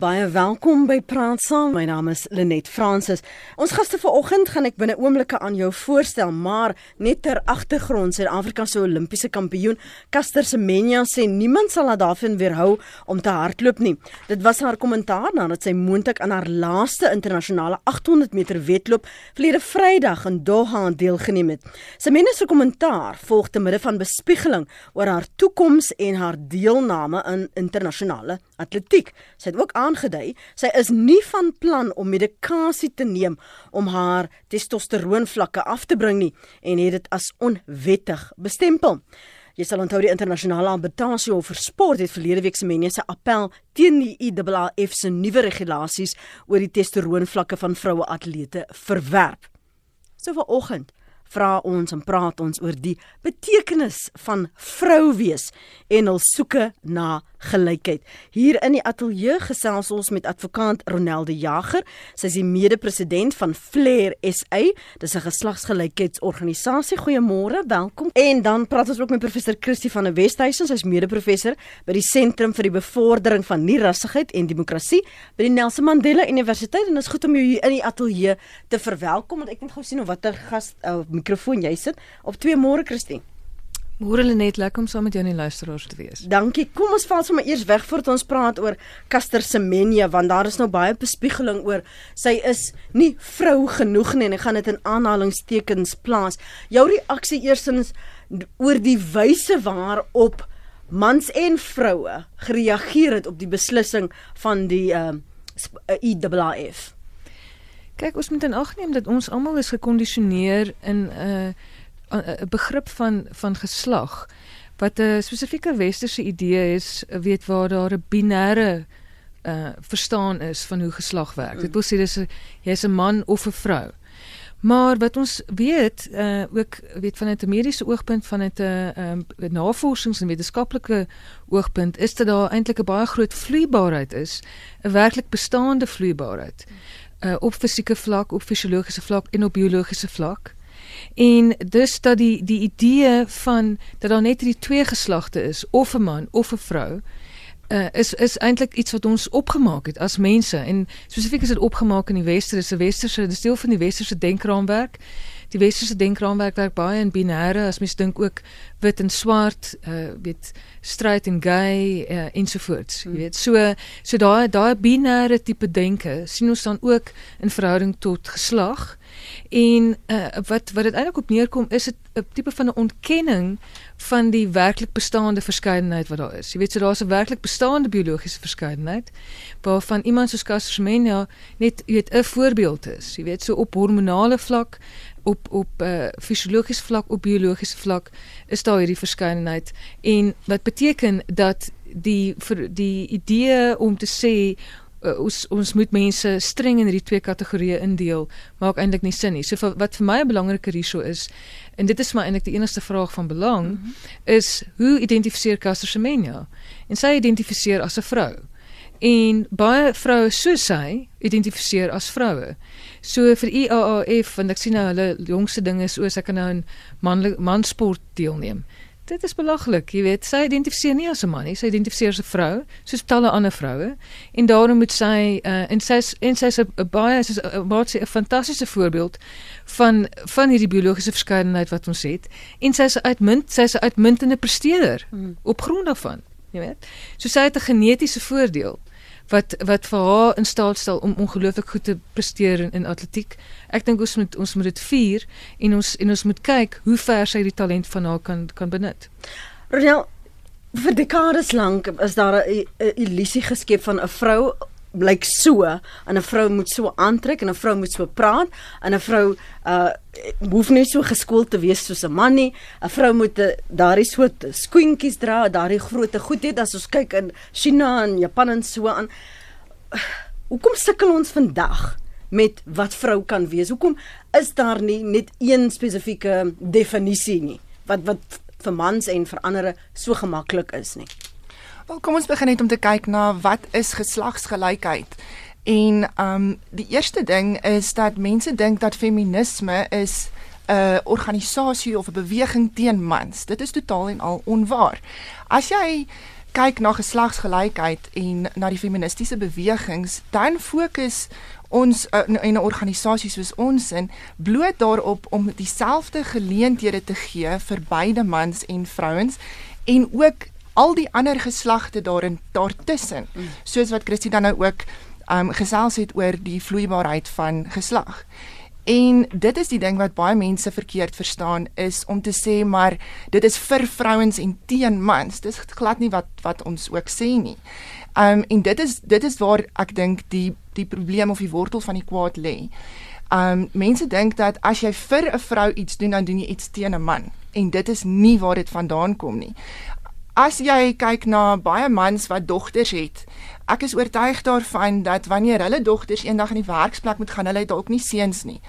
Baie welkom by Praat Saam. My naam is Lenet Fransis. Ons gaste vanoggend gaan ek binne oomblikke aan jou voorstel, maar net ter agtergrond, Suid-Afrika se Olimpiese kampioen, Caster Semenya sê niemand sal haar daarvan weerhou om te hardloop nie. Dit was haar kommentaar nadat sy moontlik aan haar laaste internasionale 800 meter wedloop verlede Vrydag in Doha deelgeneem het. Semenya se kommentaar volg te midde van bespiegeling oor haar toekoms en haar deelname in internasionale atletiek. Sy het ook aangedui sy is nie van plan om medikasie te neem om haar testosteroonvlakke af te bring nie en het dit as onwettig bestempel. Jy sal onthou die internasionale arbitration oor sport het verlede week se mense appel teen die IAAF se nuwe regulasies oor die testosteroonvlakke van vroue atlete verwerp. So vanoggend vra ons en praat ons oor die betekenis van vrou wees en hul soeke na gelykheid. Hier in die ateljee gesels ons met advokaat Ronelde Jager. Sy is die mede-president van Flair SA. Dis 'n geslagsgelykheidsorganisasie. Goeiemôre, welkom. En dan praat ons ook met professor Christie van der Westhuizen. Sy is mede-professor by die Sentrum vir die Bevordering van Nie-rassigheid en Demokrasie by die Nelson Mandela Universiteit en dit is goed om jou hier in die ateljee te verwelkom want ek net gou sien of watter gas uh, mikrofoon jy sit. Op twee môre Christie. Môre lê net lekker om saam met jou en die luisteraars te wees. Dankie. Kom ons val sommer eers weg voordat ons praat oor Caster Semenya want daar is nou baie bespiegeling oor sy is nie vrou genoeg nie en ek gaan dit in aanhalingstekens plaas. Jou reaksie eersins oor die wyse waarop mans en vroue gereageer het op die beslissing van die uh, IAAF. Kyk, ons moet in ag neem dat ons almal is gekondisioneer in 'n uh, 'n begrip van van geslag wat 'n spesifieke westerse idee is, weet waar daar 'n binêre uh verstaan is van hoe geslag werk. Dit wil sê dis jy's 'n man of 'n vrou. Maar wat ons weet, uh ook weet vanuit 'n mediese oogpunt vanuit 'n um, navorsings en wetenskaplike oogpunt is dit daar eintlik 'n baie groot vloeibaarheid is, 'n werklik bestaande vloeibaarheid. Uh op fisieke vlak, op fisiologiese vlak en op biologiese vlak. En dus dat die die idee van dat daar net hierdie twee geslagte is, of 'n man of 'n vrou, uh, is is eintlik iets wat ons opgemaak het as mense en spesifiek is dit opgemaak in die weste, dis 'n westerse, dis deel van die westerse denkraamwerk. Die westerse denkraamwerk werk baie in binêre, as mens dink ook wit en swart, uh weet straight en gay uh, ensovoorts. Jy weet, so so daai daai binêre tipe denke sien ons dan ook in verhouding tot geslag. En uh, wat wat dit eintlik op neerkom is 'n tipe van 'n ontkenning van die werklik bestaande verskeidenheid wat daar is. Jy weet so daar's 'n werklik bestaande biologiese verskeidenheid waarvan iemand soos Castermania net jy weet 'n voorbeeld is. Jy weet so op hormonale vlak, op op uh, fisiologiese vlak, op biologiese vlak is daar hierdie verskeidenheid en wat beteken dat die vir die idee om te sê uh, ons ons moet mense streng in hierdie twee kategorieë indeel maak eintlik nie sin nie. So vir, wat vir my 'n belangrike hierso is en dit is maar eintlik die enigste vraag van belang mm -hmm. is hoe identifiseer Caster Semenya? En sy identifiseer as 'n vrou. En baie vroue soos sy identifiseer as vroue. So vir IAAF want ek sien nou hulle jongste ding is oor sy kan nou 'n man mansport deelneem dit is belaglik, jy weet, sy identifiseer nie as 'n man nie, sy identifiseer as 'n vrou, soos talle ander vroue. En daarom moet sy uh, en sy en sy's 'n baie sy's 'n baie 'n fantastiese voorbeeld van van hierdie biologiese verskeidenheid wat ons het. En sy's uitmunt, sy's 'n uitmuntende presteerder hmm. op grond daarvan, jy weet. So sy het 'n genetiese voordeel wat wat vir haar in staat stel om ongelooflik goed te presteer in, in atletiek. Ek dink ons moet ons moet dit vier en ons en ons moet kyk hoe ver sy die talent van haar kan kan benut. Ronel vir dekades lank is daar 'n illusie geskep van 'n vrou blyk so en 'n vrou moet so aantrek en 'n vrou moet so praat en 'n vrou uh hoef nie so geskoold te wees soos 'n man nie. 'n Vrou moet daardie soort skoentjies dra, daardie grootte goed het as ons kyk in China en Japan en so aan. Hoekom sukkel ons vandag met wat vrou kan wees? Hoekom is daar nie net een spesifieke definisie nie wat wat vir mans en vir ander so gemaklik is nie? Wel, kom ons begin net om te kyk na wat is geslagsgelykheid. En um die eerste ding is dat mense dink dat feminisme is 'n organisasie of 'n beweging teen mans. Dit is totaal en al onwaar. As jy kyk na geslagsgelykheid en na die feministiese bewegings, dan fokus ons uh, in 'n organisasie soos ons in bloot daarop om dieselfde geleenthede te gee vir beide mans en vrouens en ook al die ander geslagte daarin daartussen soos wat Christie dan nou ook um gesels het oor die vloeibaarheid van geslag. En dit is die ding wat baie mense verkeerd verstaan is om te sê maar dit is vir vrouens en teen mans. Dis glad nie wat wat ons ook sê nie. Um en dit is dit is waar ek dink die die probleem of die wortel van die kwaad lê. Um mense dink dat as jy vir 'n vrou iets doen dan doen jy iets teen 'n man en dit is nie waar dit vandaan kom nie. As jy kyk na baie mans wat dogters het, ek is oortuig daarvan dat wanneer hulle dogters eendag in die werksplek moet gaan, hulle dalk nie seuns nie.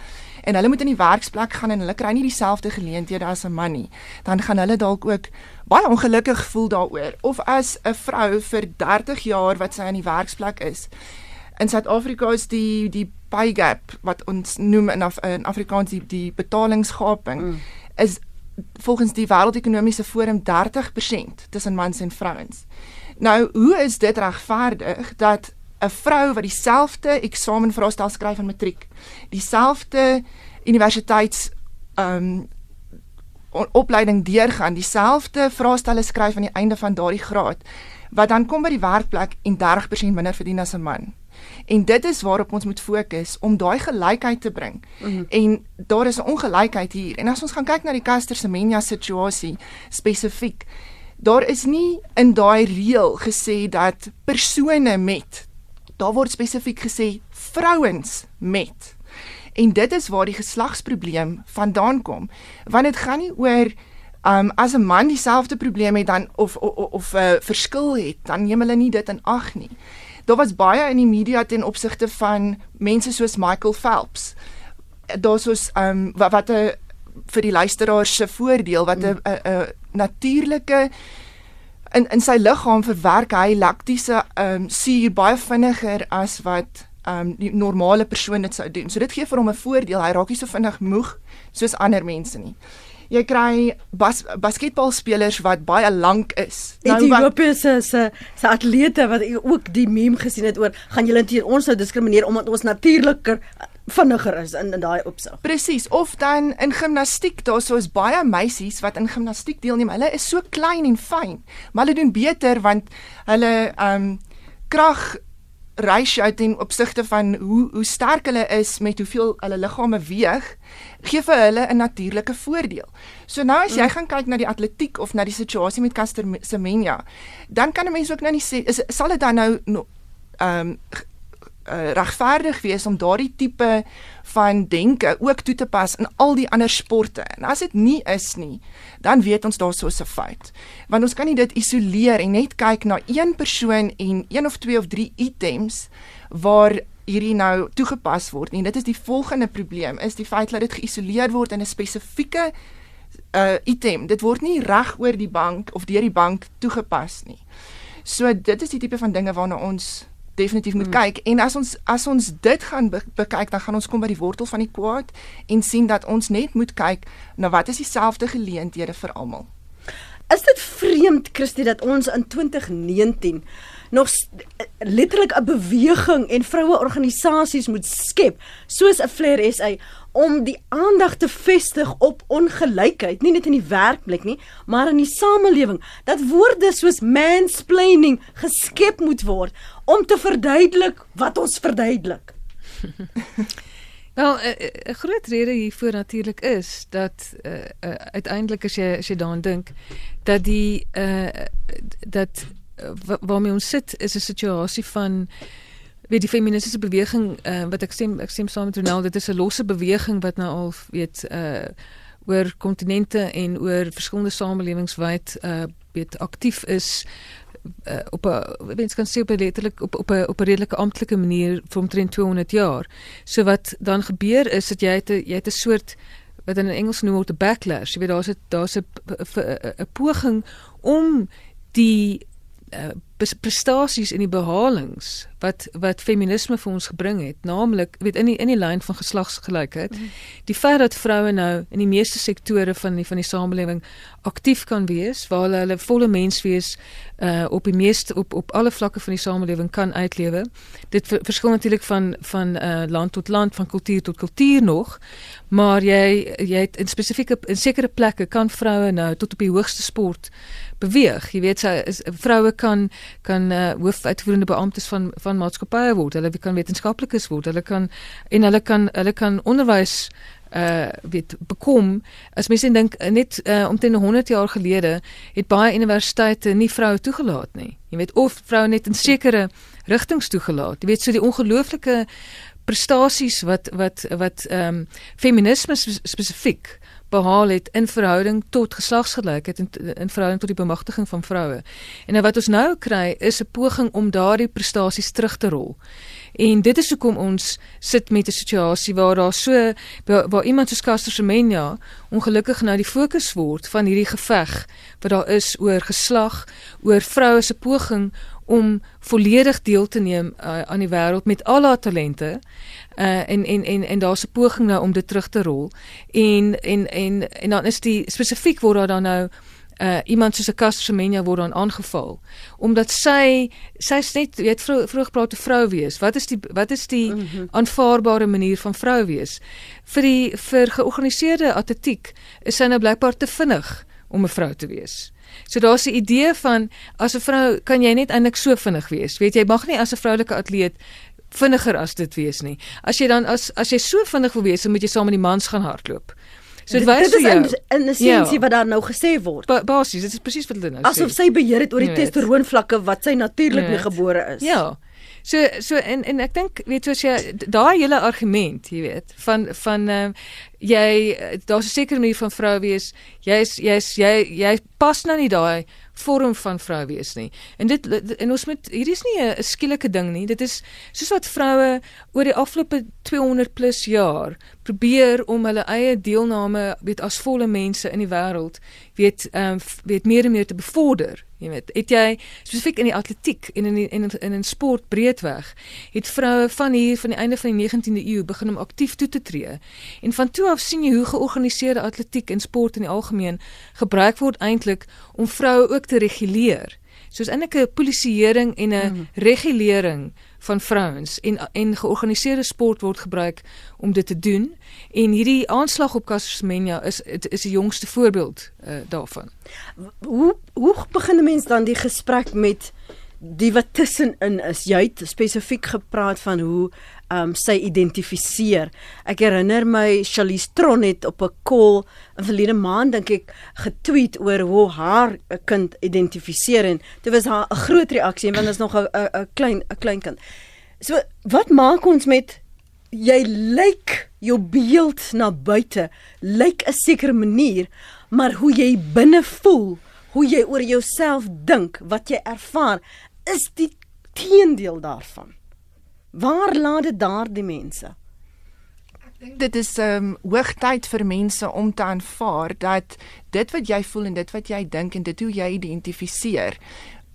En hulle moet in die werksplek gaan en hulle kry nie dieselfde geleenthede as 'n man nie. Dan gaan hulle dalk ook baie ongelukkig voel daaroor. Of as 'n vrou vir 30 jaar wat sy in die werksplek is. In Suid-Afrika is die die pay gap wat ons noem in, Af in Afrikaans die, die betalingsgaping mm. is volgens die wêreldekonomiese forum 30% tussen mans en vrouens. Nou, hoe is dit regverdig dat 'n vrou wat dieselfde eksamenvraestel skryf in matriek, dieselfde universiteits ehm um, opleiding deurgaan, dieselfde vraestelle skryf aan die einde van daardie graad, wat dan kom by die werkplek en 30% minder verdien as 'n man. En dit is waarop ons moet fokus om daai gelykheid te bring. Mm -hmm. En daar is 'n ongelykheid hier. En as ons gaan kyk na die Caster Semenya situasie spesifiek, daar is nie in daai reël gesê dat persone met daar word spesifiek gesê vrouens met. En dit is waar die geslagsprobleem vandaan kom. Want dit gaan nie oor um as 'n man dieselfde probleem het dan of of, of 'n uh, verskil het, dan neem hulle nie dit in ag nie. Daar was baie in die media ten opsigte van mense soos Michael Phelps. Daar's soos um wat wat 'n vir die luisteraars se voordeel wat 'n 'n natuurlike in in sy liggaam verwerk hy laktiese um suur baie vinniger as wat um die normale persoon dit sou doen. So dit gee vir hom 'n voordeel. Hy raak nie so vinnig moeg soos ander mense nie jy kry bas, basketbalspelers wat baie lank is. Nou Ethiopië se se se atlete wat ook die meme gesien het oor gaan julle teen ons nou diskrimineer omdat ons natuurliker vinniger is in in daai opsig. Presies. Of dan in gimnastiek, daar's soos baie meisies wat in gimnastiek deelneem. Hulle is so klein en fyn, maar hulle doen beter want hulle ehm um, krag ratio ten opsigte van hoe hoe sterk hulle is met hoeveel hulle liggame weeg, gee vir hulle 'n natuurlike voordeel. So nou as jy mm. gaan kyk na die atletiek of na die situasie met Caster Semenya, dan kan 'n mens ook nou nie sê is sal dit dan nou ehm um, uh, regverdig wees om daardie tipe van denke ook toe te pas in al die ander sporte. En as dit nie is nie, dan weet ons daar sou 'n fout. Want ons kan nie dit isoleer en net kyk na een persoon en een of twee of drie items waar hierdie nou toegepas word nie. Dit is die volgende probleem is die feit dat dit geïsoleer word in 'n spesifieke uh item. Dit word nie reg oor die bank of deur die bank toegepas nie. So dit is die tipe van dinge waarna ons definitief moet mm. kyk en as ons as ons dit gaan be bekyk dan gaan ons kom by die wortel van die kwaad en sien dat ons net moet kyk na wat is dieselfde geleenthede vir almal. Is dit vreemd Christie dat ons in 2019 nog letterlik 'n beweging en vroue organisasies moet skep soos 'n Flair SA om die aandag te vestig op ongelykheid, nie net in die werkplek nie, maar in die samelewing. Dat woorde soos mansplaining geskep moet word om te verduidelik wat ons verduidelik. Wel, 'n groot rede hiervoor natuurlik is dat uh, uh, uiteindelik as jy as jy daaraan dink dat die uh dat uh, waarmee ons sit is 'n situasie van weet die feministiese beweging uh, wat ek stem ek stem saam met Ronald dit is 'n losse beweging wat nou al weet uh oor kontinente en oor verskillende samelewings wyd uh weet aktief is uh, op 'n wens kan sê op 'n letterlik op op 'n op 'n redelike amptelike manier vir omtrent 200 jaar. So wat dan gebeur is dat jy het 'n jy het 'n soort wat in Engels noem word 'n backlash. Jy weet daar's 'n daar's 'n 'n poging om die uh, prestasies en die behalings wat wat feminisme vir ons gebring het, naamlik weet in die in die lyn van geslagsgelykheid. Mm. Die feit dat vroue nou in die meeste sektore van die van die samelewing aktief kan wees, waar hulle hulle volle mens wees uh op die meeste op op alle vlakke van die samelewing kan uitlewe. Dit verskil natuurlik van van uh land tot land, van kultuur tot kultuur nog, maar jy jy het in spesifieke in sekere plekke kan vroue nou tot op die hoogste sport beweeg. Jy weet sy is vroue kan kan uh, hoofuitvoerende beamptes van van maatskappye word. Hulle kan wetenskaplikes word. Hulle kan en hulle kan hulle kan onderwys uh weet bekom as mens dink net uh, omtrent 100 jaar gelede het baie universiteite nie vroue toegelaat nie. Jy weet of vroue net in sekere rigtings toegelaat. Jy weet so die ongelooflike prestasies wat wat wat ehm um, feminisme spesifiek behaal het in verhouding tot geslagsgelykheid en in verhouding tot die bemagtiging van vroue. En nou wat ons nou kry is 'n poging om daardie prestasies terug te rol. En dit is hoekom ons sit met 'n situasie waar daar so waar iemand soos Caster Semenya ongelukkig nou die fokus word van hierdie geveg wat daar is oor geslag, oor vroue se poging om volledig deel te neem uh, aan die wêreld met al haar talente uh, en en en en daar's 'n poging nou om dit terug te rol. En en en en dan is die spesifiek word daar dan nou uh iemand soos 'n Castromenia word dan aangeval. Omdat sy sy's net jy het vroeg, vroeg gepraat te vrou wees. Wat is die wat is die mm -hmm. aanvaarbare manier van vrou wees? Vir die vir georganiseerde atletiek is sy nou blykbaar te vinnig om 'n vrou te wees. So daar's 'n idee van as 'n vrou kan jy net eintlik so vinnig wees. Weet jy, mag nie as 'n vroulike atleet vinniger as dit wees nie. As jy dan as as jy so vinnig wil wees, dan moet jy saam met die mans gaan hardloop. So dit wys vir jou in 'n essensie ja. wat daar nou gesê word. Ba Basies, dit is presies wat hulle nou Asof sê. Asof sy beheer het oor die testosteron vlakke wat sy natuurlik mee gebore is. Ja. So so en en ek dink weet soos jy daai hele argument, jy weet, van van uh, jy daar's 'n sekere manier van vrou wees. Jy's jy's jy jy pas nou nie daai vorm van vrou wees nie. En dit en ons moet hierdie is nie 'n skielike ding nie. Dit is soos wat vroue oor die afgelope 200 plus jaar probeer om hulle eie deelname weet as volle mense in die wêreld weet ehm um, weet meer en meer te bevorder. Jy weet, het jy spesifiek in die atletiek en in die, en in in 'n sport breedweg, het vroue van hier van die einde van die 19de eeu begin om aktief toe te tree. En van toe af sien jy hoe georganiseerde atletiek en sport in die algemeen gebruik word eintlik om vroue ook te reguleer. Soos eintlik 'n polisieering en 'n mm. regulering van vrouens en en georganiseerde sport word gebruik om dit te doen en hierdie aanslag op Casmenia is is die jongste voorbeeld uh, daarvan. Hoe hoe begin 'n mens dan die gesprek met die wat tussenin is? Jy het spesifiek gepraat van hoe um sy identifiseer. Ek herinner my Charlize Tron het op 'n call in verlede maand dink ek getweet oor hoe haar kind identifiseer en dit was haar 'n groot reaksie want dit is nog 'n 'n klein 'n klein kind. So wat maak ons met jy lyk jou beeld na buite lyk 'n sekere manier, maar hoe jy binne voel, hoe jy oor jouself dink, wat jy ervaar, is die teendeel daarvan. Waar laat dit daardie mense? Dit is um hoogtyd vir mense om te aanvaar dat dit wat jy voel en dit wat jy dink en dit hoe jy identifiseer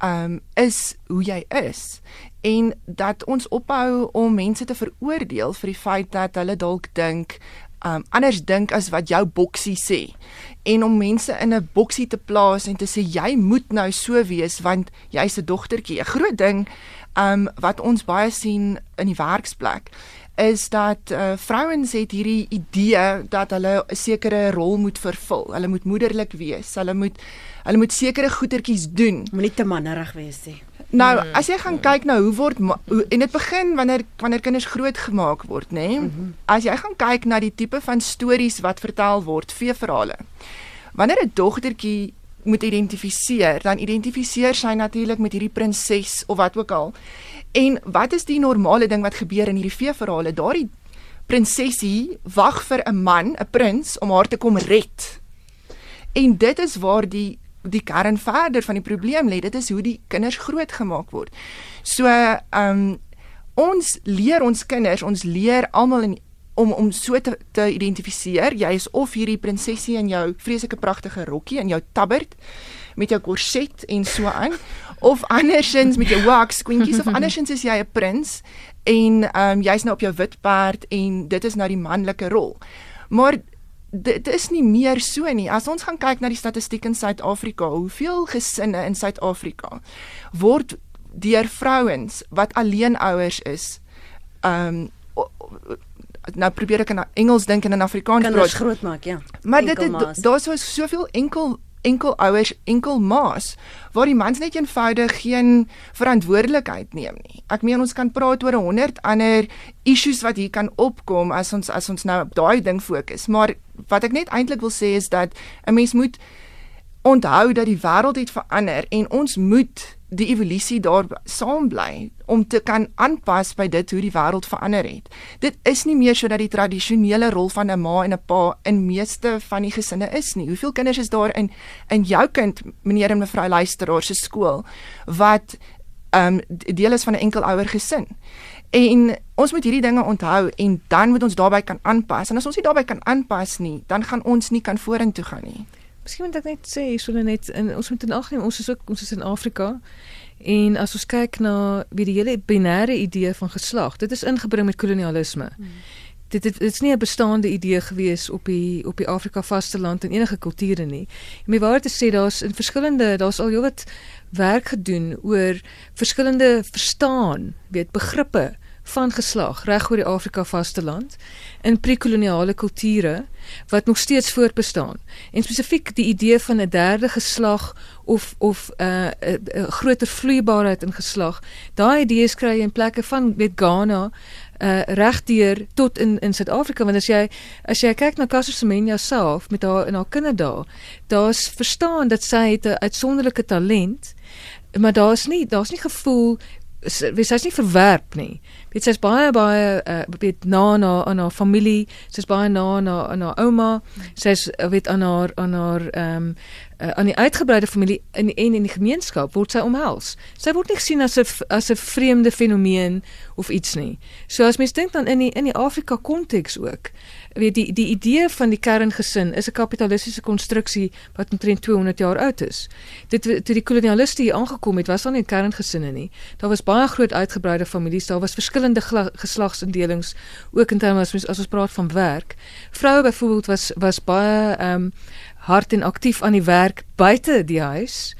um is hoe jy is en dat ons ophou om mense te veroordeel vir die feit dat hulle dalk dink um anders dink as wat jou boksie sê en om mense in 'n boksie te plaas en te sê jy moet nou so wees want jy's 'n dogtertjie 'n groot ding um wat ons baie sien in die werksplek is dat uh, vrouens het hierdie idee dat hulle 'n sekere rol moet vervul. Hulle moet moederlik wees. Hulle moet hulle moet sekere goetertjies doen. Moenie te mannerig wees nie. Nou, mm. as jy gaan kyk na hoe word hoe, en dit begin wanneer wanneer kinders groot gemaak word, nê? Nee? Mm -hmm. As jy gaan kyk na die tipe van stories wat vertel word, veeverhale. Wanneer 'n dogtertjie moet identifiseer, dan identifiseer sy natuurlik met hierdie prinses of wat ook al. En wat is die normale ding wat gebeur in hierdie veeverhale? Daardie prinsesie wag vir 'n man, 'n prins om haar te kom red. En dit is waar die die kern verder van die probleem lê. Dit is hoe die kinders grootgemaak word. So, ehm um, ons leer ons kinders, ons leer almal in om om so te, te identifiseer. Jy is of hierdie prinsesie in jou vreeslike pragtige rokkie en jou tabbert met jou korset en so aan of andersins met jou wax squinkies of andersins is jy 'n prins en ehm um, jy's nou op jou wit perd en dit is nou die manlike rol. Maar dit is nie meer so nie. As ons gaan kyk na die statistiek in Suid-Afrika, hoeveel gesinne in Suid-Afrika word deur vrouens wat alleenouers is, ehm um, nou probeer ek in Engels dink en in Afrikaans praat. Kinders grootmaak, ja. Maar dit daar's so soveel enkel enkel ouers, enkel ma's waar die mans net eenvoudig geen verantwoordelikheid neem nie. Ek meen ons kan praat oor 100 ander issues wat hier kan opkom as ons as ons nou op daai ding fokus, maar wat ek net eintlik wil sê is dat 'n mens moet onthou dat die wêreld het verander en ons moet die evolusie daar saam bly om te kan aanpas by dit hoe die wêreld verander het. Dit is nie meer so dat die tradisionele rol van 'n ma en 'n pa in meeste van die gesinne is nie. Hoeveel kinders is daar in in jou kind, meneer en mevrou luisteraar se skool wat ehm um, deel is van 'n enkel ouer gesin? En ons moet hierdie dinge onthou en dan moet ons daarbey kan aanpas. En as ons nie daarbey kan aanpas nie, dan gaan ons nie kan vorentoe gaan nie. Miskien moet ek net sê, so net in ons moet in ag neem ons is ook ons is in Afrika. En as ons kyk na wie die hele binêre idee van geslag, dit is ingebring met kolonialisme. Hmm. Dit, dit dit is nie 'n bestaande idee gewees op die op die Afrika vasteland en enige kulture nie. Om die waarheid te sê, daar's in verskillende daar's al heelwat werk gedoen oor verskillende verstaan, weet begrippe van geslag reg oor die Afrika vasteland in prekoloniale kulture wat nog steeds voortbestaan. En spesifiek die idee van 'n derde geslag of of 'n uh, 'n uh, uh, groter vloeibaarheid in geslag. Daai idees kry jy in plekke van met Ghana uh regdeur tot in in Suid-Afrika want as jy as jy kyk na Caster Semenya self met haar in haar kinderdae daar's verstaan dat sy het 'n uitsonderlike talent maar daar's nie daar's nie gevoel sy sy's nie verwerp nie. Weet sy's baie baie uh, weet na na aan haar familie, sy's baie na na aan haar ouma, sy's uh, weet aan haar aan haar ehm um, uh, aan die uitgebreide familie in en in die gemeenskap word sy omhels. Sy word nie gesien as 'n as 'n vreemde fenomeen of iets nie. So as mens dink dan in die in die Afrika konteks ook, weet die die idee van die kerngesin is 'n kapitalistiese konstruksie wat omtrent 200 jaar oud is. Dit toe die kolonialiste hier aangekom het, was daar nie kerngesinne nie. Daar was baie groot uitgebreide families, daar was verskillende geslagsindelings ook in terme as as ons praat van werk. Vroue byvoorbeeld was was baie ehm um, hard en aktief aan die werk buite die huis.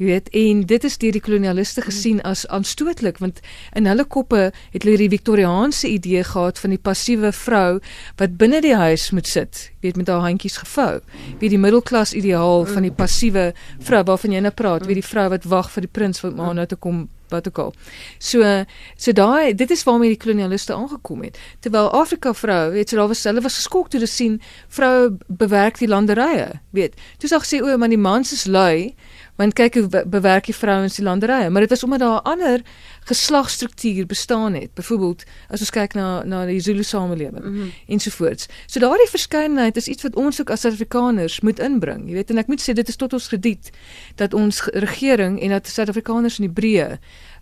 Jy weet, en dit is deur die kolonialiste gesien as aanstootlik want in hulle koppe het hulle die Victoriaanse idee gehad van die passiewe vrou wat binne die huis moet sit, weet met haar handjies gevou. Wie die middelklas ideaal van die passiewe vrou waarvan jy nou praat, wie die vrou wat wag vir die prins wat maar nou te kom wat ook al. So so daai dit is waarmee die kolonialiste aangekom het. Terwyl Afrika vrou, weet jy, daar was hulle was geskok toe te sien vroue bewerk die landerye, weet. Toe sê gesê o, maar die mans is lui want kyk hoe bewerk die vrouens die landerye. Maar dit was omdat daar 'n ander geslagstruktuur bestaan het. Byvoorbeeld as ons kyk na na die Zulu samelewing mm -hmm. ensovoorts so daardie verskeidenheid is iets wat ons ook as Suid-Afrikaners moet inbring. Jy weet en ek moet sê dit is tot ons krediet dat ons regering en dat Suid-Afrikaners in die breë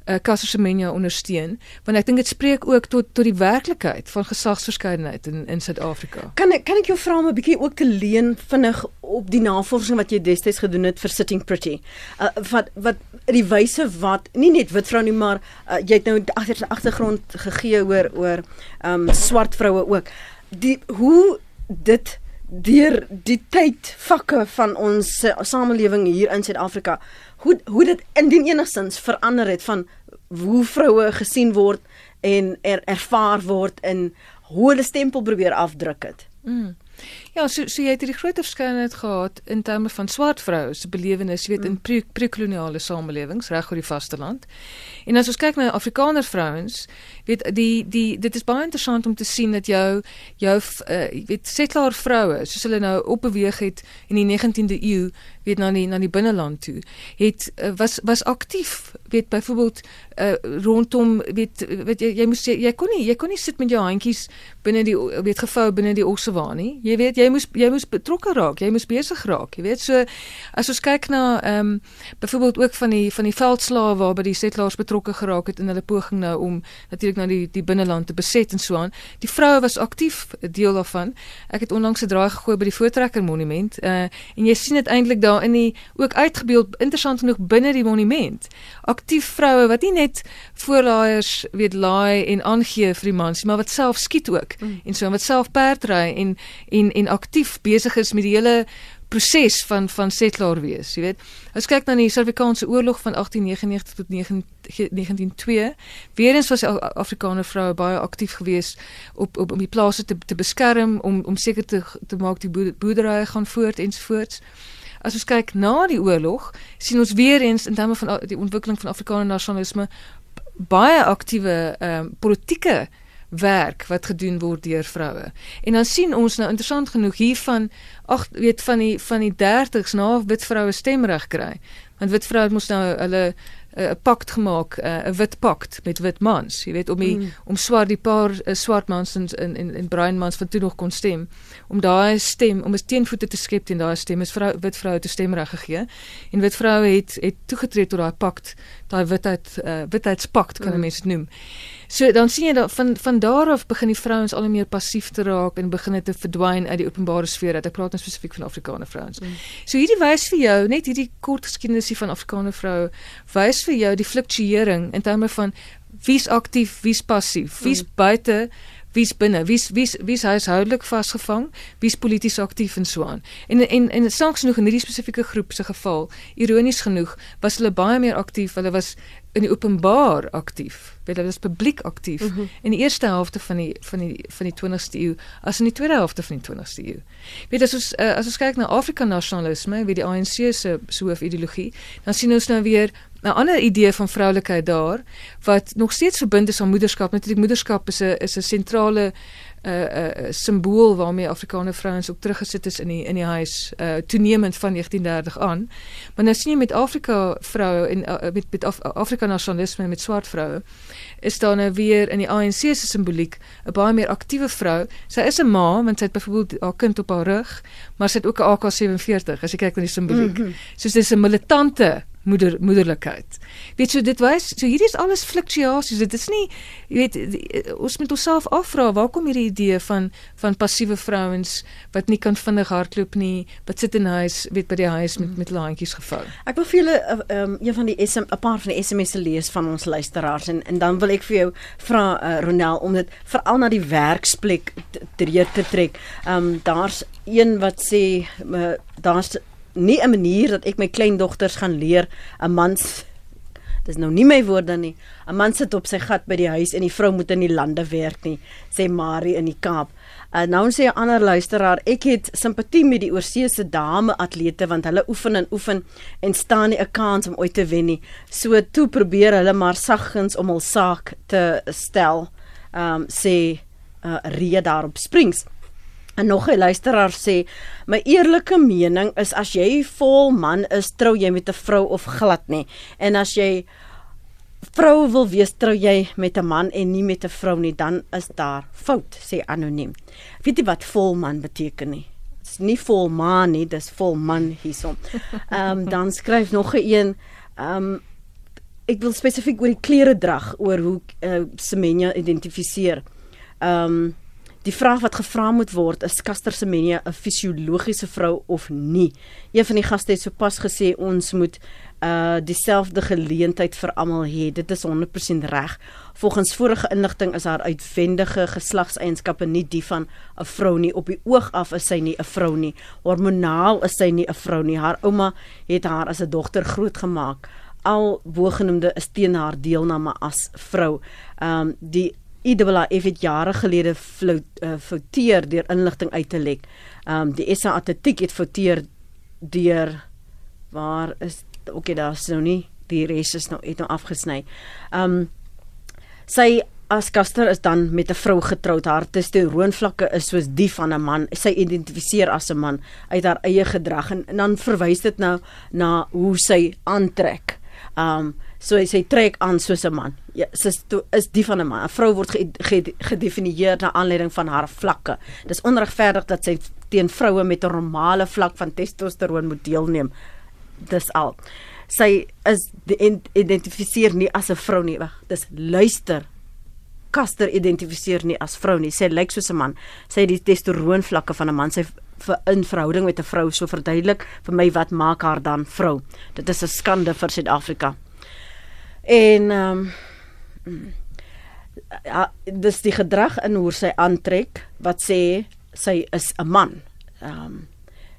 uh, eh, Kassersemenya ondersteun want ek dink dit spreek ook tot tot die werklikheid van gesagsverskeidenheid in in Suid-Afrika. Kan ek kan ek jou vra om 'n bietjie ook te leen vinnig op die navorsing wat jy destyds gedoen het vir Sitting Pretty. Uh, wat wat die wyse wat nie net wit vroue nie maar uh, jy het nou agter agtergrond gegee oor oor ehm um, swart vroue ook. Die hoe dit deur die tyd vakke van ons samelewing hier in Suid-Afrika hoe hoe dit indien enigstens verander het van hoe vroue gesien word en er, ervaar word in hoe hulle stempel probeer afdruk het. Mm. Ja, so so jy het hierdie groot verskeidenheid gehad in terme van swart vroue se belewenis, jy weet mm. in pre-koloniale samelewings reg oor die vasteland. En as ons kyk na Afrikaner vrouens, weet die die dit is baie interessant om te sien dat jou jou uh, weet settler vroue, soos hulle nou opbeweeg het in die 19de eeu, weet na die na die binneland toe, het uh, was was aktief, weet byvoorbeeld uh, rondom weet weet jy jy moes jy, jy kon nie jy kon nie sit met jou handjies binne die weet gevou binne die ossewaan nie. Jy weet jy moes jy moes betrokke raak, jy moes besig raak. Jy weet so as ons kyk na ehm um, byvoorbeeld ook van die van die veldslae waarby die settlers betrokke geraak het in hulle poging nou om natuurlik nou die die binneland te beset en so aan. Die vroue was aktief deel daarvan. Ek het onlangs 'n draai gegooi by die Voortrekker Monument uh en jy sien dit eintlik daar in die ook uitgebeeld interessant genoeg binne die monument. Aktief vroue wat nie net voorlaaiers weet laai en aangee vir die mans, maar wat self skiet ook mm. en so wat self perdry en en en aktief besig is met die hele proses van van settler wees, jy weet. As kyk na die Suid-Afrikaanse oorlog van 1899 tot 1902, weer eens was Afrikaner vroue baie aktief geweest op op om die plase te te beskerm, om om seker te te maak die boerderye gaan voort ensovoorts. As ons kyk na die oorlog, sien ons weer eens in terme van die ontwikkeling van Afrikaner nasionalisme baie aktiewe ehm um, politieke werk wat gedoen word deur vroue. En dan sien ons nou interessant genoeg hiervan ag weet van die van die 30s na wit vroue stemreg kry. Want wit vroue moet nou hulle 'n uh, pakt gemaak, eh, 'n uh, wit pakt met wit mans, jy weet om die, mm. om swart die paar uh, swart mans in in, in bruin mans wat toe nog kon stem, om daai stem om 'n teenvoete te skep teen daai stem is vrou wit vroue te stemreg gegee. En wit vroue het het toegetree tot daai pakt, daai witheid uh, witheidspakt kan mm. mense dit noem. So dan sien jy dat van van daar af begin die vrouens al meer passief te raak en begin te verdwyn uit die openbare sfeer. Dat ek praat nou spesifiek van Afrikaner vrouens. Mm. So hierdie wys vir jou net hierdie kort geskiedenis van Afrikaner vroue wys vir jou die fluktuering in terme van wie's aktief, wie's passief, wie's mm. buite wie's binne, wie's wie's wie's huishoudelik vasgevang, wie's polities aktief en so aan. En en en saks genoeg in hierdie spesifieke groep se geval, ironies genoeg, was hulle baie meer aktief. Hulle was in die openbaar aktief. Hulle was publiek aktief mm -hmm. in die eerste helfte van die van die van die 20ste eeu as in die tweede helfte van die 20ste eeu. Weet as ons uh, as ons kyk na Afrika nasionalisme, wie die ANC se so hoof ideologie, dan sien ons nou weer 'n ander idee van vroulikheid daar wat nog steeds verbind is aan moederskap. Natuurlik moederskap is 'n is 'n sentrale 'n uh, 'n uh, simbool waarmee Afrikaner vrouens ook teruggesit is in die in die huis uh, toenemend van 1930 aan. Maar nou sien jy met Afrika vroue en uh, met met Af Afrika nasionalisme met swart vroue is daar nou weer in die ANC se simboliek 'n baie meer aktiewe vrou. Sy is 'n ma want sy het byvoorbeeld haar kind op haar rug, maar sy het ook 'n AK47 as jy kyk na die simboliek. Mm -hmm. So dis 'n militante moeder moederlikheid. Weet so, dit wys so hierdie is alles fluktuasies. Dit is nie jy weet ons moet onsself afvra waar kom hierdie idee van van passiewe vrouens wat nie kan vinnig hardloop nie, wat sit in huis, weet by die huis met met laantjies gevou. Ek wil vir julle eh, ehm um, een van die SM 'n paar van die SMS'e lees van ons luisteraars en en dan wil ek vir jou vra uh, Ronel om dit veral na die werksplek te, te trek. Ehm um, daar's een wat sê uh, daar's nie 'n manier dat ek my kleindogters gaan leer 'n mans dis nou nie my woorde nie 'n man sit op sy gat by die huis en die vrou moet in die lande werk nie sê Marie in die Kaap. Uh, nou sê 'n ander luisteraar ek het simpatie met die oorseese dame atlete want hulle oefen en oefen en staan nie 'n kans om ooit te wen nie. So toe probeer hulle maar saggens om hul saak te stel um, sê uh, Ria daarop springs En nog 'n luisteraar sê, my eerlike mening is as jy vol man is, trou jy met 'n vrou of glad nie. En as jy vrou wil wees, trou jy met 'n man en nie met 'n vrou nie, dan is daar fout, sê anoniem. Weet jy wat vol man beteken nie? Dit's nie vol man nie, dis vol man hierson. Ehm um, dan skryf nog 'n een, ehm um, ek wil spesifiek oor die klere drag, oor hoe uh, Semenya identifiseer. Ehm um, Die vraag wat gevra moet word is Caster Semenya 'n fisiologiese vrou of nie? Een van die gaste het sopas gesê ons moet uh dieselfde geleentheid vir almal hê. Dit is 100% reg. Volgens vorige inligting is haar uitwendige geslagseienskappe nie die van 'n vrou nie. Op die oog af is sy nie 'n vrou nie. Hormonaal is sy nie 'n vrou nie. Haar ouma het haar as 'n dogter grootgemaak. Al bogenoemde is teen haar deelname as vrou. Um die IAAF het jare gelede fouteer uh, deur inligting uit te lek. Um, die SA Atletiek het fouteer deur waar is okay daar's nou nie die res is nou het nou afgesny. Um, sy as Caster is dan met 'n vrou getroud. Haar testosteronvlakke is soos die van 'n man. Sy identifiseer as 'n man uit haar eie gedrag en, en dan verwys dit nou na hoe sy aantrek. Um So hy sê trek aan soos 'n man. Ja, sy is die van 'n man. 'n Vrou word gedefinieer na aanleiding van haar vlakke. Dis onregverdig dat sy teen vroue met 'n normale vlak van testosteron moet deelneem. Dis al. Sy is identifiseer nie as 'n vrou nie. Dis luister. Kaster identifiseer nie as vrou nie. Sy lyk soos 'n man. Sy het die testosteron vlakke van 'n man. Sy vir in verhouding met 'n vrou so verduidelik vir my wat maak haar dan vrou. Dit is 'n skande vir Suid-Afrika. En ehm um, ja, dis die gedrag in hoe sy aantrek wat sê sy is 'n man. Ehm um,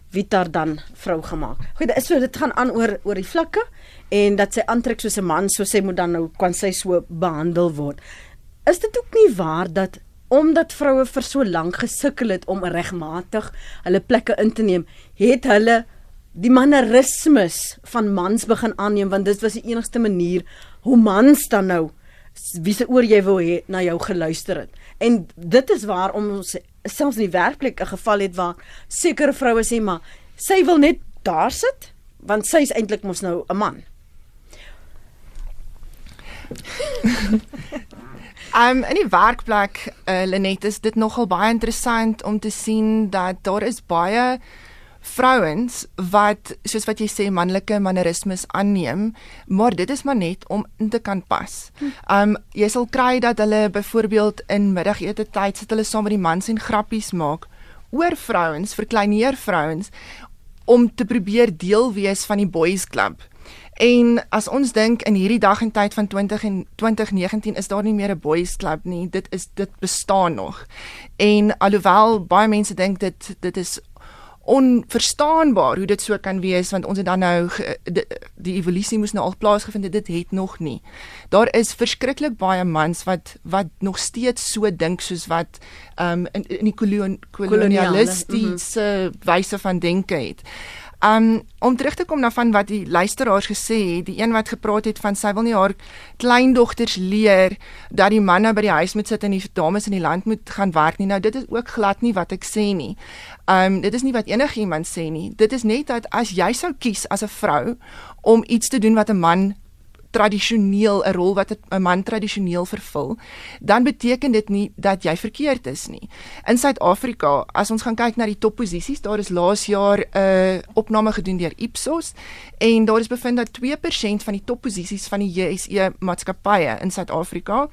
wie daar dan vrou gemaak. Goed, is so dit gaan aan oor oor die vlakke en dat sy aantrek soos 'n man, so sy moet dan nou kan sy so behandel word. Is dit ook nie waar dat omdat vroue vir so lank gesukkel het om regmatig hulle plekke in te neem, het hulle die mannerismes van mans begin aanneem want dit was die enigste manier hoe mans dan nou wie se oor jy wil hê na jou geluister het. En dit is waar ons selfs in die werklik 'n geval het waar sekere vroue sê maar sy wil net daar sit want sy is eintlik mos nou 'n man. Um in die werkplek uh, Lenet is dit nogal baie interessant om te sien dat daar is baie vrouens wat soos wat jy sê manlike mannerismes aanneem, maar dit is maar net om in te kan pas. Um jy sal kry dat hulle byvoorbeeld in middagete tyd sit hulle saam met die mans en grappies maak oor vrouens, verkleineer vrouens om te probeer deel wees van die boys club. En as ons dink in hierdie dag en tyd van 20 en 2019 is daar nie meer 'n boys club nie. Dit is dit bestaan nog. En alhoewel baie mense dink dit dit is onverstaanbaar hoe dit so kan wees want ons het dan nou die, die evolusie moes nou al plaasgevind het dit het nog nie. Daar is verskriklik baie mans wat wat nog steeds so dink soos wat um in, in die kolon, kolonialistiese mm -hmm. wyse van denke het. Um om terug te kom na van wat die luisteraars gesê het, die een wat gepraat het van sy wil nie haar kleindogters leer dat die manne by die huis moet sit en die dames in die land moet gaan werk nie. Nou dit is ook glad nie wat ek sê nie. Um dit is nie wat enigiemand sê nie. Dit is net dat as jy sou kies as 'n vrou om iets te doen wat 'n man tradisioneel 'n rol wat 'n man tradisioneel vervul, dan beteken dit nie dat jy verkeerd is nie. In Suid-Afrika, as ons gaan kyk na die topposisies, daar is laas jaar 'n uh, opname gedoen deur Ipsos en daar is bevind dat 2% van die topposisies van die JSE maatskappye in Suid-Afrika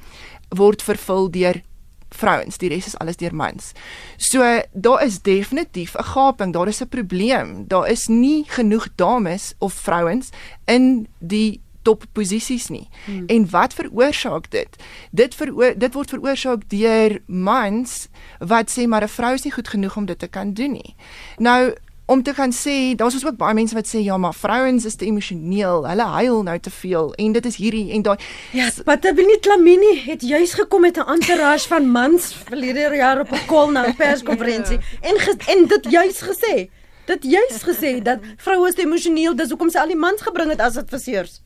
word vervul deur vrouens, die res is alles deur mans. So daar is definitief 'n gaping, daar is 'n probleem. Daar is nie genoeg dames of vrouens in die top posisies nie. Hmm. En wat veroorsaak dit? Dit veroor, dit word veroorsaak deur mans wat sê maar 'n vrou is nie goed genoeg om dit te kan doen nie. Nou om te gaan sê, daar's ons ook baie mense wat sê ja, maar vrouens is te emosioneel. Hulle huil nou te veel en dit is hierdie en daai. Ja, wat het nie Klamini het juis gekom met 'n entourage van mans verlede jaar op 'n kol na 'n perskonferensie ja. en ges, en dit juis gesê. Dit juis gesê dat vroue is te emosioneel, dis hoekom sy al die mans gebring het as adviseurs.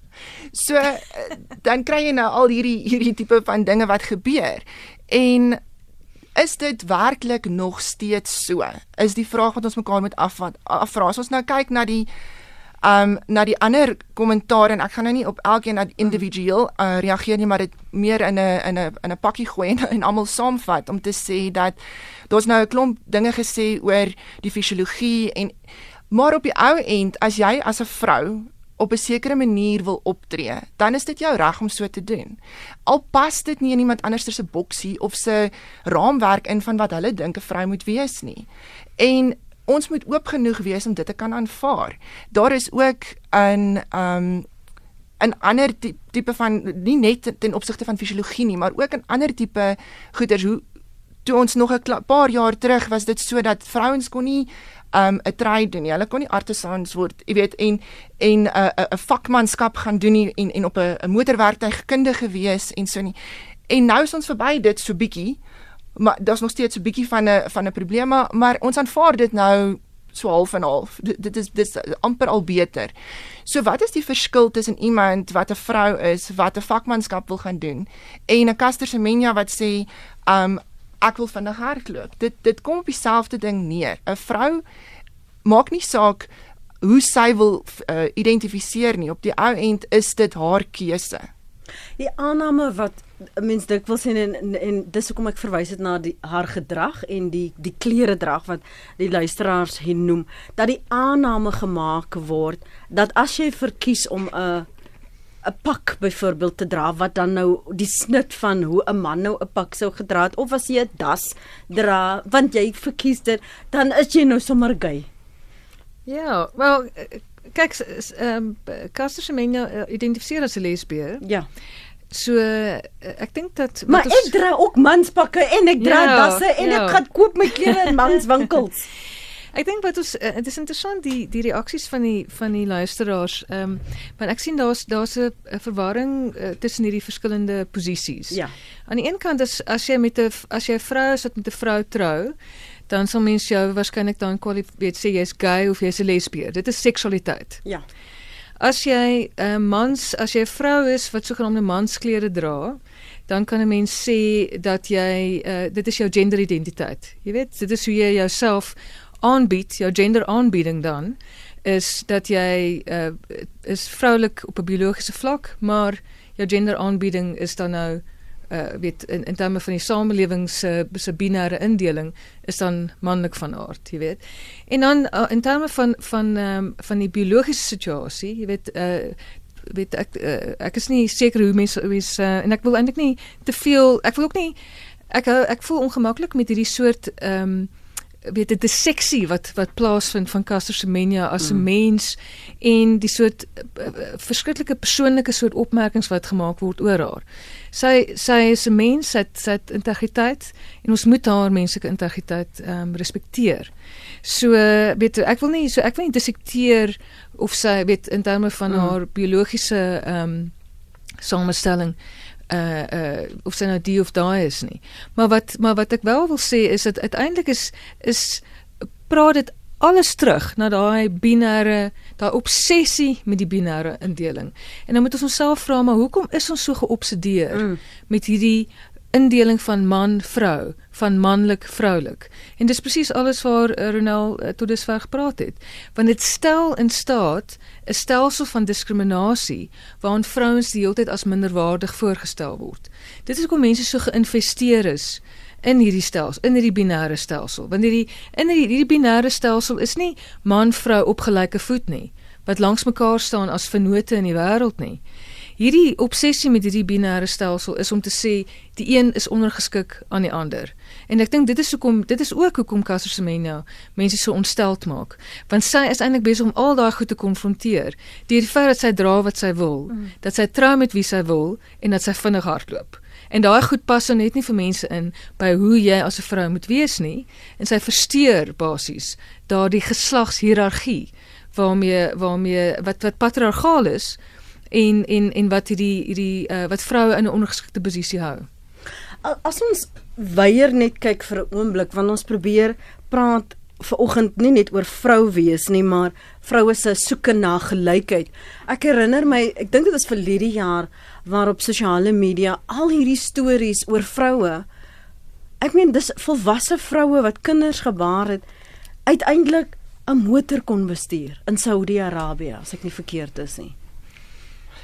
So dan kry jy nou al hierdie hierdie tipe van dinge wat gebeur. En is dit werklik nog steeds so? Is die vraag wat ons mekaar moet afvat afvra. As ons nou kyk na die um na die ander kommentaar en ek gaan nou nie op elkeen individueel uh, reageer nie, maar dit meer in 'n in 'n in 'n pakkie gooi en, en almal saamvat om te sê dat daar's nou 'n klomp dinge gesê oor die fisiologie en maar op die ou end as jy as 'n vrou op 'n sekere manier wil optree, dan is dit jou reg om so te doen. Al pas dit nie in iemand anders se boksie of se raamwerk in van wat hulle dink 'n vrou moet wees nie. En ons moet oop genoeg wees om dit te kan aanvaar. Daar is ook 'n um 'n ander tipe van nie net ten opsigte van fisiologie nie, maar ook 'n ander tipe goeders hoe toe ons nog 'n paar jaar terug was dit sodat vrouens kon nie um 'n trade doen nie. Hulle kon nie artisans word, jy weet, en en 'n uh, 'n 'n vakmanskap gaan doen nie en en op 'n 'n motorwerktuigkundige wees en so nie. En nou is ons verby dit so bietjie. Maar daar's nog steeds so bietjie van 'n van 'n probleem, maar ons aanvaar dit nou so half en half. Dit, dit is dis amper al beter. So wat is die verskil tussen iemand wat 'n vrou is, wat 'n vakmanskap wil gaan doen en 'n Caster Semenya wat sê, um ek wil vinnig hardloop. Dit dit kom op dieselfde ding neer. 'n Vrou maak nie saak hoe sy wil uh, identifiseer nie. Op die ou end is dit haar keuse. Die aanname wat mens dikwels sien en, en dis hoekom ek verwys het na die haar gedrag en die die klere drag wat die luisteraars hier noem dat die aanname gemaak word dat as jy verkies om 'n 'n pak byvoorbeeld te dra wat dan nou die snit van hoe 'n man nou 'n pak sou gedra het of as jy 'n das dra want jy verkies dit dan is jy nou sommer gay. Ja, wel kyk ehm um, Caster Semenya uh, identifiseer as 'n lesbier. Ja. So uh, ek dink dat Maar ons, ek dra ook manspakke en ek dra ja, dasse en ja. ek gaan koop my klere in manswinkels. Ek dink wat ons uh, dit is interessant die die reaksies van die van die luisteraars. Ehm um, want ek sien daar's daar's 'n verwarring uh, tussen hierdie verskillende posisies. Ja. Aan die een kant is as jy met 'n as jy 'n vrou is wat met 'n vrou trou, dan sal mense jou waarskynlik dan kwalifiseer sê jy's gay of jy's 'n lesbier. Dit is seksualiteit. Ja. As jy 'n uh, mans as jy 'n vrou is wat sogenaamde mansklere dra, dan kan 'n mens sê dat jy uh, dit is jou genderidentiteit. Jy weet, dit is hoe jy jouself aanbied, jou gender aanbieding dan is dat jy uh, is vroulik op 'n biologiese vlak, maar jou gender aanbieding is dan nou uh weet in in terme van die samelewing se se binêre indeling is dan manlik van aard, jy weet. En dan uh, in terme van van um, van die biologiese situasie, jy weet uh weet ek uh, ek is nie seker hoe mense is uh, en ek wil eintlik nie te veel ek wil ook nie ek ek voel ongemaklik met hierdie soort ehm um, weet dit is seksie wat wat plaasvind van Caster Semenya as 'n mm. mens en die soort uh, verskriklike persoonlike soort opmerkings wat gemaak word oor haar. Sy sy is 'n mens, sy het, sy het integriteit en ons moet haar menslike integriteit ehm um, respekteer. So weet ek wil nie so ek wil nie dissekteer of sy weet in terme van mm. haar biologiese ehm um, samestelling uh uh of sy nou die of daai is nie. Maar wat maar wat ek wel wil sê is dat uiteindelik is is praat dit alles terug na daai binêre daai obsessie met die binêre indeling. En dan moet ons onsself vra maar hoekom is ons so geobsedeer mm. met hierdie indeling van man vrou van manlik vroulik. En dis presies alles waar uh, Ronel uh, tot dusver gepraat het. Want dit stel in staat 'n stelsel van diskriminasie waarin vrouens die hele tyd as minderwaardig voorgestel word. Dit is hoekom mense so geïnvesteer is in hierdie stelsel in hierdie binêre stelsel. Want hierdie in hierdie, hierdie binêre stelsel is nie man vrou op gelyke voet nie wat langs mekaar staan as vennote in die wêreld nie hierdie obsessie met hierdie binêre stelsel is om te sê die een is ondergeskik aan die ander. En ek dink dit is hoekom dit is ook hoekom Caster Semenya mense so ontsteld maak, want sy is eintlik besig om al daai goed te konfronteer deur die feit dat sy dra wat sy wil, mm. dat sy trou met wie sy wil en dat sy vinnig hardloop. En daai goed pas dan net nie vir mense in by hoe jy as 'n vrou moet wees nie en sy versteur basies daardie geslagshierargie waarmee waarmee wat wat patriargaal is en en en wat hierdie hierdie uh, wat vroue in 'n ondergeskikte posisie hou. As ons weier net kyk vir 'n oomblik want ons probeer praat ver oggend nie net oor vrou wees nie, maar vroue se soeke na gelykheid. Ek herinner my, ek dink dit was verlede jaar waarop sosiale media al hierdie stories oor vroue. Ek meen dis volwasse vroue wat kinders gebaar het uiteindelik 'n motor kon bestuur in Saudi-Arabië, as ek nie verkeerd is nie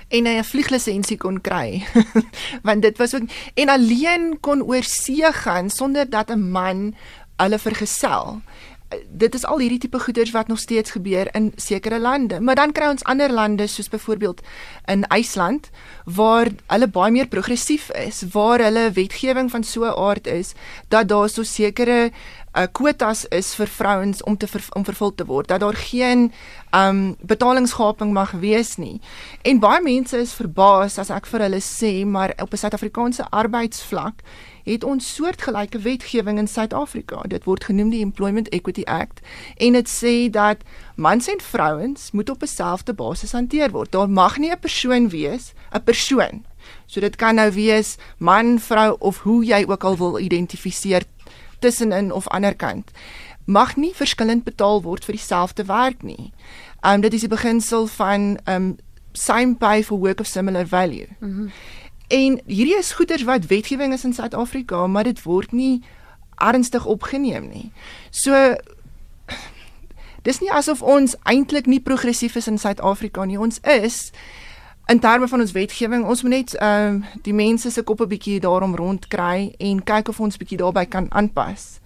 en hy 'n vlieglisensie kon kry. Want dit was ook en alleen kon oor see gaan sonder dat 'n man hulle vergesel. Dit is al hierdie tipe goeders wat nog steeds gebeur in sekere lande. Maar dan kry ons ander lande soos byvoorbeeld in IJsland waar hulle baie meer progressief is, waar hulle wetgewing van so 'n aard is dat daar so sekere uh, kwotas is vir vrouens om te ver, om vervul te word dat daar geen um betalingsgaping mag wees nie. En baie mense is verbaas as ek vir hulle sê maar op 'n Suid-Afrikaanse arbeidsvlak het ons soortgelyke wetgewing in Suid-Afrika. Dit word genoem die Employment Equity Act en dit sê dat mans en vrouens moet op 'n selfde basis hanteer word. Daar mag nie 'n persoon wees, 'n persoon So dit kan nou wees man, vrou of hoe jy ook al wil identifiseer tussenin of ander kant mag nie verskillend betaal word vir dieselfde werk nie. Um dit is die beginsel van um same pay for work of similar value. Mm -hmm. En hierdie is goeders wat wetgewing is in Suid-Afrika, maar dit word nie ernstig opgeneem nie. So dis nie asof ons eintlik nie progressief is in Suid-Afrika nie. Ons is in terme van ons wetgewing, ons moet net ehm uh, die mense se koppe bietjie daarom rond kry en kyk of ons bietjie daarbey kan aanpas.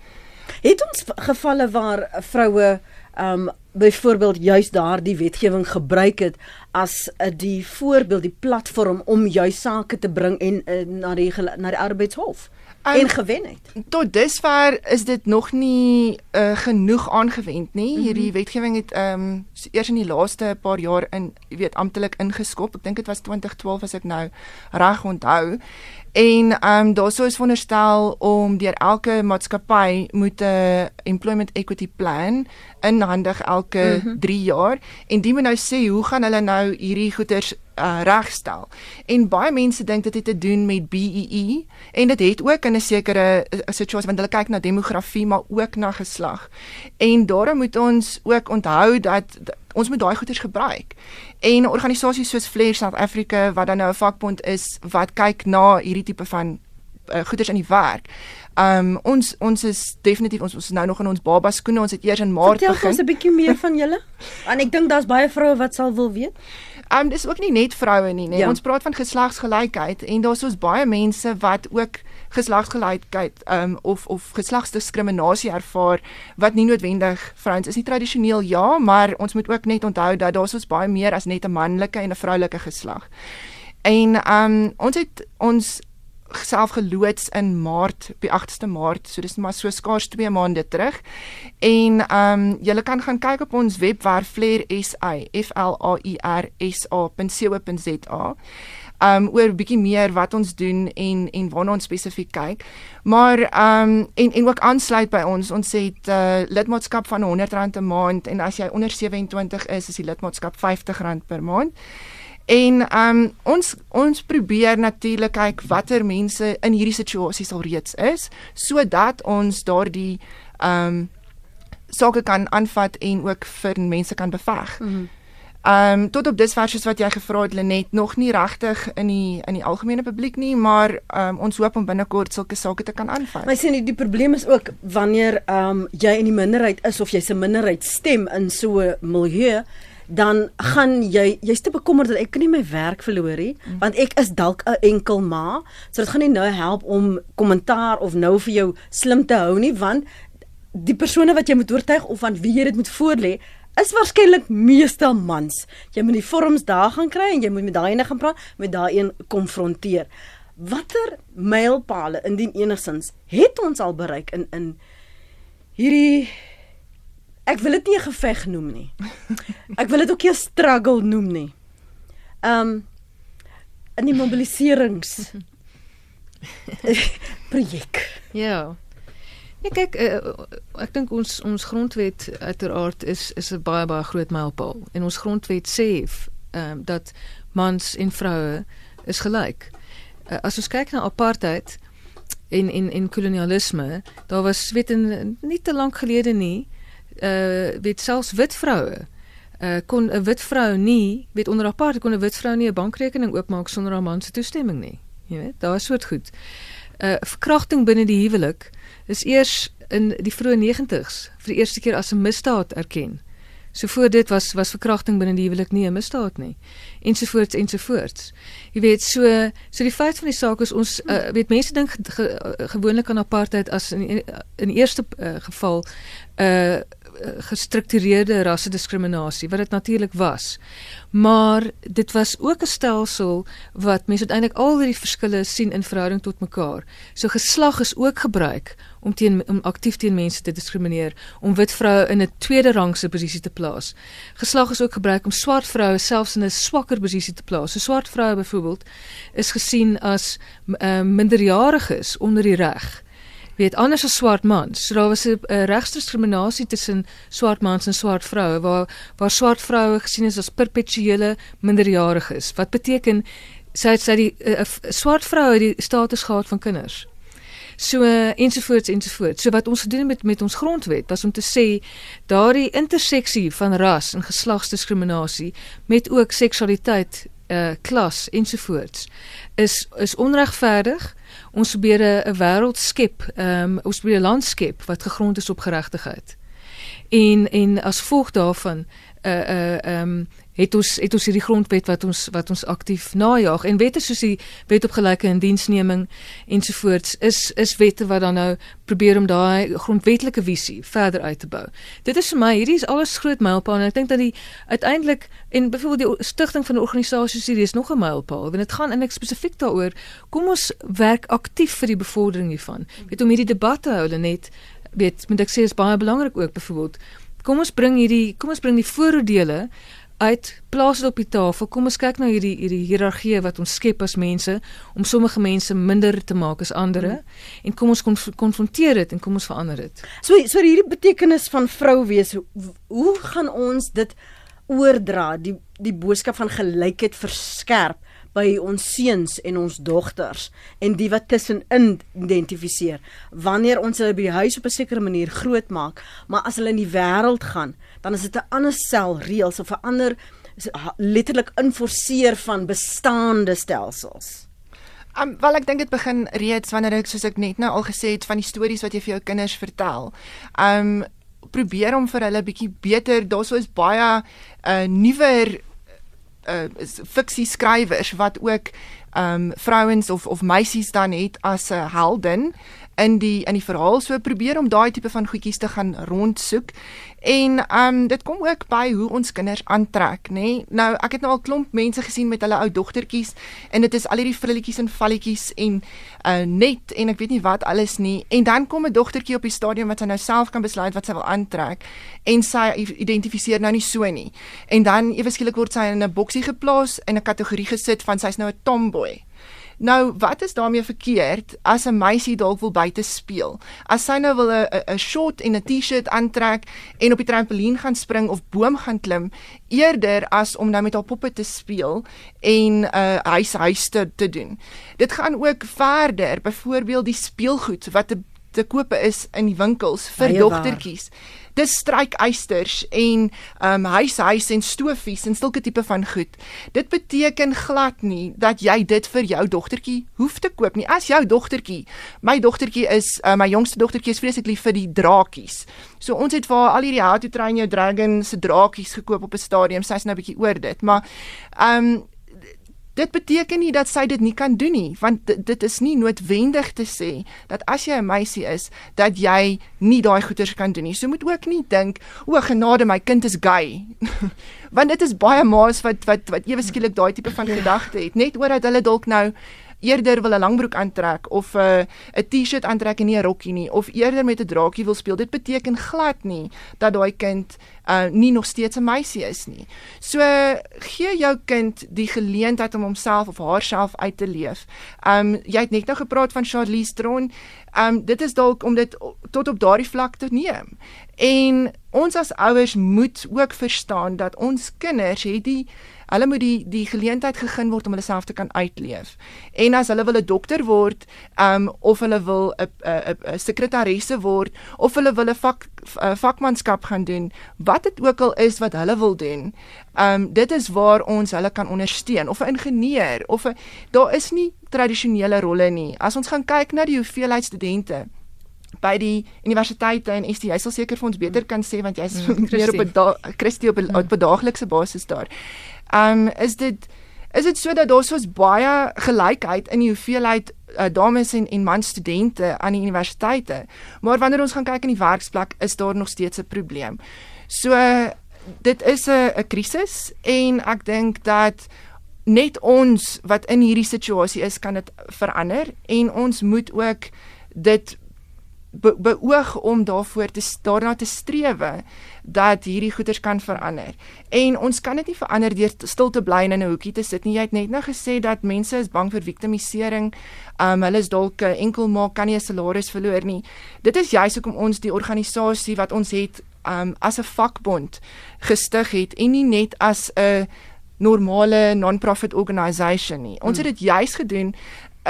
Het ons gevalle waar vroue ehm um, byvoorbeeld juis daardie wetgewing gebruik het as uh, die voorbeeld die platform om juis sake te bring en uh, na die na die arbeidshof um, en gewen het. Tot dusver is dit nog nie uh, genoeg aangewend nie. Mm -hmm. Hierdie wetgewing het ehm um, eers in die laaste paar jaar in, jy weet, amptelik ingeskop. Ek dink dit was 2012 as ek nou reg onthou. En ehm um, daarso is veronderstel om deur elke maatskappy moet 'n employment equity plan inhandig elke 3 mm -hmm. jaar en die moet nou sê hoe gaan hulle nou hierdie goeders uh, regstel. En baie mense dink dit het te doen met BEE e, en dit het ook in 'n sekere situasie want hulle kyk na demografie maar ook na geslag. En daarom moet ons ook onthou dat ons moet daai goeders gebruik. En organisasies soos Flair South Africa wat dan nou 'n vakbond is wat kyk na hierdie tipe van uh, goeders in die werk. Um ons ons is definitief ons ons is nou nog in ons baba skoene. Ons het eers in Maart Vertel begin. Vertel ons 'n bietjie meer van julle. Want ek dink daar's baie vroue wat sal wil weet. Um dis ook nie net vroue nie, nee. Ja. Ons praat van geslagsgelykheid en daar's ons baie mense wat ook geslagsgelykheid um of of geslagsdiskriminasie ervaar wat nie noodwendig vrouens is nie tradisioneel ja, maar ons moet ook net onthou dat daar is baie meer as net 'n manlike en 'n vroulike geslag. En um ons het ons self geloods in Maart die 8ste Maart so dis maar so skaars 2 maande terug en ehm um, julle kan gaan kyk op ons webwerf Flair SA F L A I R S A.co.za um oor bietjie meer wat ons doen en en waarna ons spesifiek kyk. Maar um en en ook aansluit by ons. Ons het 'n uh, lidmaatskap van R100 'n maand en as jy onder 27 is, is die lidmaatskap R50 per maand. En um ons ons probeer natuurlik kyk watter mense in hierdie situasies al reeds is sodat ons daardie um sake kan aanvat en ook vir mense kan beveg. Mm -hmm. Ehm um, tot op dusver soos wat jy gevra het Lenet nog nie regtig in die in die algemene publiek nie, maar ehm um, ons hoop om binnekort sulke sake te kan aanvat. Maar sien die, die probleem is ook wanneer ehm um, jy in die minderheid is of jy's 'n minderheid stem in so 'n milieu dan gaan jy jy's te bekommerd dat ek kan nie my werk verloor nie mm. want ek is dalk 'n enkel ma so dit gaan nie nou help om kommentaar of nou vir jou slim te hou nie want die persone wat jy moet oortuig of van wie jy dit moet voorlê is waarskynlik meestal mans. Jy moet die vorms daar gaan kry en jy moet met daai ene gaan praat, met daai een konfronteer. Watter mylpale indien enigsins het ons al bereik in in hierdie ek wil dit nie 'n geveg noem nie. Ek wil dit ook nie 'n struggle noem nie. Um in die mobiliserings projek. Ja. Ja kyk uh, ek dink ons ons grondwet uiteraard is is 'n baie baie groot mylpaal en ons grondwet sê ehm um, dat mans en vroue is gelyk. Uh, as ons kyk na apartheid en en en kolonialisme, daar was weet in nie te lank gelede nie uh weet selfs wit vroue uh kon 'n wit vrou nie weet onder apartheid kon 'n wit vrou nie 'n bankrekening oopmaak sonder haar man se toestemming nie. Jy weet, daar is soort goed. Uh verkrachting binne die huwelik is eers in die vroeë 90's vir die eerste keer as 'n misdaad erken. So voor dit was was verkrachting binne die huwelik nie 'n misdaad nie. Ensovoorts ensovoorts. Jy weet so so die feit van die saak is ons uh, weet mense dink ge, ge, gewoonlik aan apartheid as in in eerste uh, geval 'n uh, gestruktureerde rassediskriminasie wat dit natuurlik was. Maar dit was ook 'n stelsel wat mense uiteindelik al die verskille sien in verhouding tot mekaar. So geslag is ook gebruik om teen om aktief teen mense te diskrimineer, om wit vroue in 'n tweede rangse posisie te plaas. Geslag is ook gebruik om swart vroue selfs in 'n swakker posisie te plaas. So swart vroue byvoorbeeld is gesien as uh, minderjariges onder die reg weet anders as swart mans. So daar was 'n regsdiskriminasie tussen swart mans en swart vroue waar waar swart vroue gesien is as perpetuele minderjariges. Wat beteken sy sy die 'n swart vrou het die status gehad van kinders. So uh, ensovoorts ensovoorts. So wat ons gedoen het met met ons grondwet was om te sê daardie interseksie van ras en geslagsdiskriminasie met ook seksualiteit, uh klas ensovoorts is is onregverdig ons probeer 'n wêreld skep, ehm um, ons probeer 'n land skep wat gegrond is op geregtigheid. en en as gevolg daarvan uh uh um het ons het ons hierdie grondwet wat ons wat ons aktief najag en wette soos die wet op gelyke indiensneming ensovoorts is is wette wat dan nou probeer om daai grondwetlike visie verder uit te bou. Dit is vir my hierdie is alles groot mylpaal en ek dink dat die uiteindelik en byvoorbeeld die stigting van 'n organisasie hierdie is nog 'n mylpaal want dit gaan eintlik spesifiek daaroor kom ons werk aktief vir die bevordering hiervan. Weet om hierdie debatte hou net weet moet ek sê is baie belangrik ook byvoorbeeld kom ons bring hierdie kom ons bring die vooroordele uit plaas dit op die tafel. Kom ons kyk na hierdie hierdie hiërargie wat ons skep as mense om sommige mense minder te maak as ander mm. en kom ons konf konfronteer dit en kom ons verander dit. So so hierdie betekenis van vrou wees, hoe, hoe gaan ons dit oordra die die boodskap van gelykheid verskerp by ons seuns en ons dogters en die wat tussenin identifiseer wanneer ons hulle by die huis op 'n sekere manier grootmaak maar as hulle in die wêreld gaan dan is dit 'n ander sel reëls of 'n ander letterlik inforceer van bestaande stelsels. Um, wel ek dink dit begin reeds wanneer ek soos ek net nou al gesê het van die stories wat jy vir jou kinders vertel. Um probeer om vir hulle bietjie beter, daar's is baie uh nuwer uh fiksie skrywers wat ook um vrouens of of meisies dan het as 'n heldin in die in die verhaal so probeer om daai tipe van goedjies te gaan rondsoek En ehm um, dit kom ook by hoe ons kinders aantrek, nê? Nee? Nou, ek het nou al klomp mense gesien met hulle ou dogtertjies en dit is al hierdie frilletjies en valletjies en uh net en ek weet nie wat alles nie. En dan kom 'n dogtertjie op die stadium wat sy nou self kan besluit wat sy wil aantrek en sy identifiseer nou nie so nie. En dan ewe skielik word sy in 'n boksie geplaas en 'n kategorie gesit van sy's nou 'n tomboy. Nou, wat is daarmee verkeerd as 'n meisie dalk wil buite speel? As sy nou wil 'n 'n short en 'n T-shirt aantrek en op die trampolien gaan spring of boom gaan klim, eerder as om nou met haar poppe te speel en 'n uh, huishuis te, te doen. Dit gaan ook verder, byvoorbeeld die speelgoed wat te, te koop is in die winkels vir dogtertjies. Dis strykeisters en um huishuis en stofies en sulke tipe van goed. Dit beteken glad nie dat jy dit vir jou dogtertjie hoef te koop nie. As jou dogtertjie, my dogtertjie is uh, my jongste dogtertjie is vreeslik lief vir die drakies. So ons het vir haar al hierdie How to Train Your Dragon se drakies gekoop op 'n stadium. Sy's nou 'n bietjie oor dit, maar um Dit beteken nie dat sy dit nie kan doen nie, want dit is nie noodwendig te sê dat as jy 'n meisie is, dat jy nie daai goeders kan doen nie. So moet ook nie dink, o genade, my kind is gay. want dit is baie ma's wat wat wat ewe skielik daai tipe van gedagte het, net oor dat hulle dalk nou eerder wil 'n langbroek aantrek of 'n uh, 'n T-shirt aantrek en nie 'n rokkie nie of eerder met 'n draakie wil speel. Dit beteken glad nie dat daai kind uh nie nog steeds 'n meisie is nie. So gee jou kind die geleentheid om homself of haarself uit te leef. Um jy het net nou gepraat van Charlize Theron. Um dit is dalk om dit tot op daardie vlak te neem. En ons as ouers moet ook verstaan dat ons kinders het die hulle moet die die geleentheid gegeen word om hulle self te kan uitleef. En as hulle wil 'n dokter word, um of hulle wil 'n 'n 'n sekretaresse word of hulle wil 'n vak a, vakmanskap gaan doen, wat dit ook al is wat hulle wil doen, um dit is waar ons hulle kan ondersteun of 'n ingenieur of 'n daar is nie tradisionele rolle nie. As ons gaan kyk na die hoeveelheid studente by die universiteite en ST jy sal seker vir ons beter kan sê want jy's mm, meer op 'n Christie op 'n mm. daaglikse basis daar. Um is dit is dit so dat daar soos baie gelykheid in die hoeveelheid uh, dames en en man studente aan die universiteite. Maar wanneer ons gaan kyk in die werksplek is daar nog steeds 'n probleem. So dit is 'n 'n krisis en ek dink dat net ons wat in hierdie situasie is kan dit verander en ons moet ook dit be beoog om daarvoor te daarna te strewe dat hierdie goeders kan verander. En ons kan dit nie verander deur stil te bly en in 'n hoekie te sit nie. Jy het net nou gesê dat mense is bang vir victimisering. Um hulle is dalk enkel maak kan nie 'n salaris verloor nie. Dit is juist hoekom ons die organisasie wat ons het um as 'n vakbond gestig het en nie net as 'n normale non-profit organisation nie. Ons het dit juis gedoen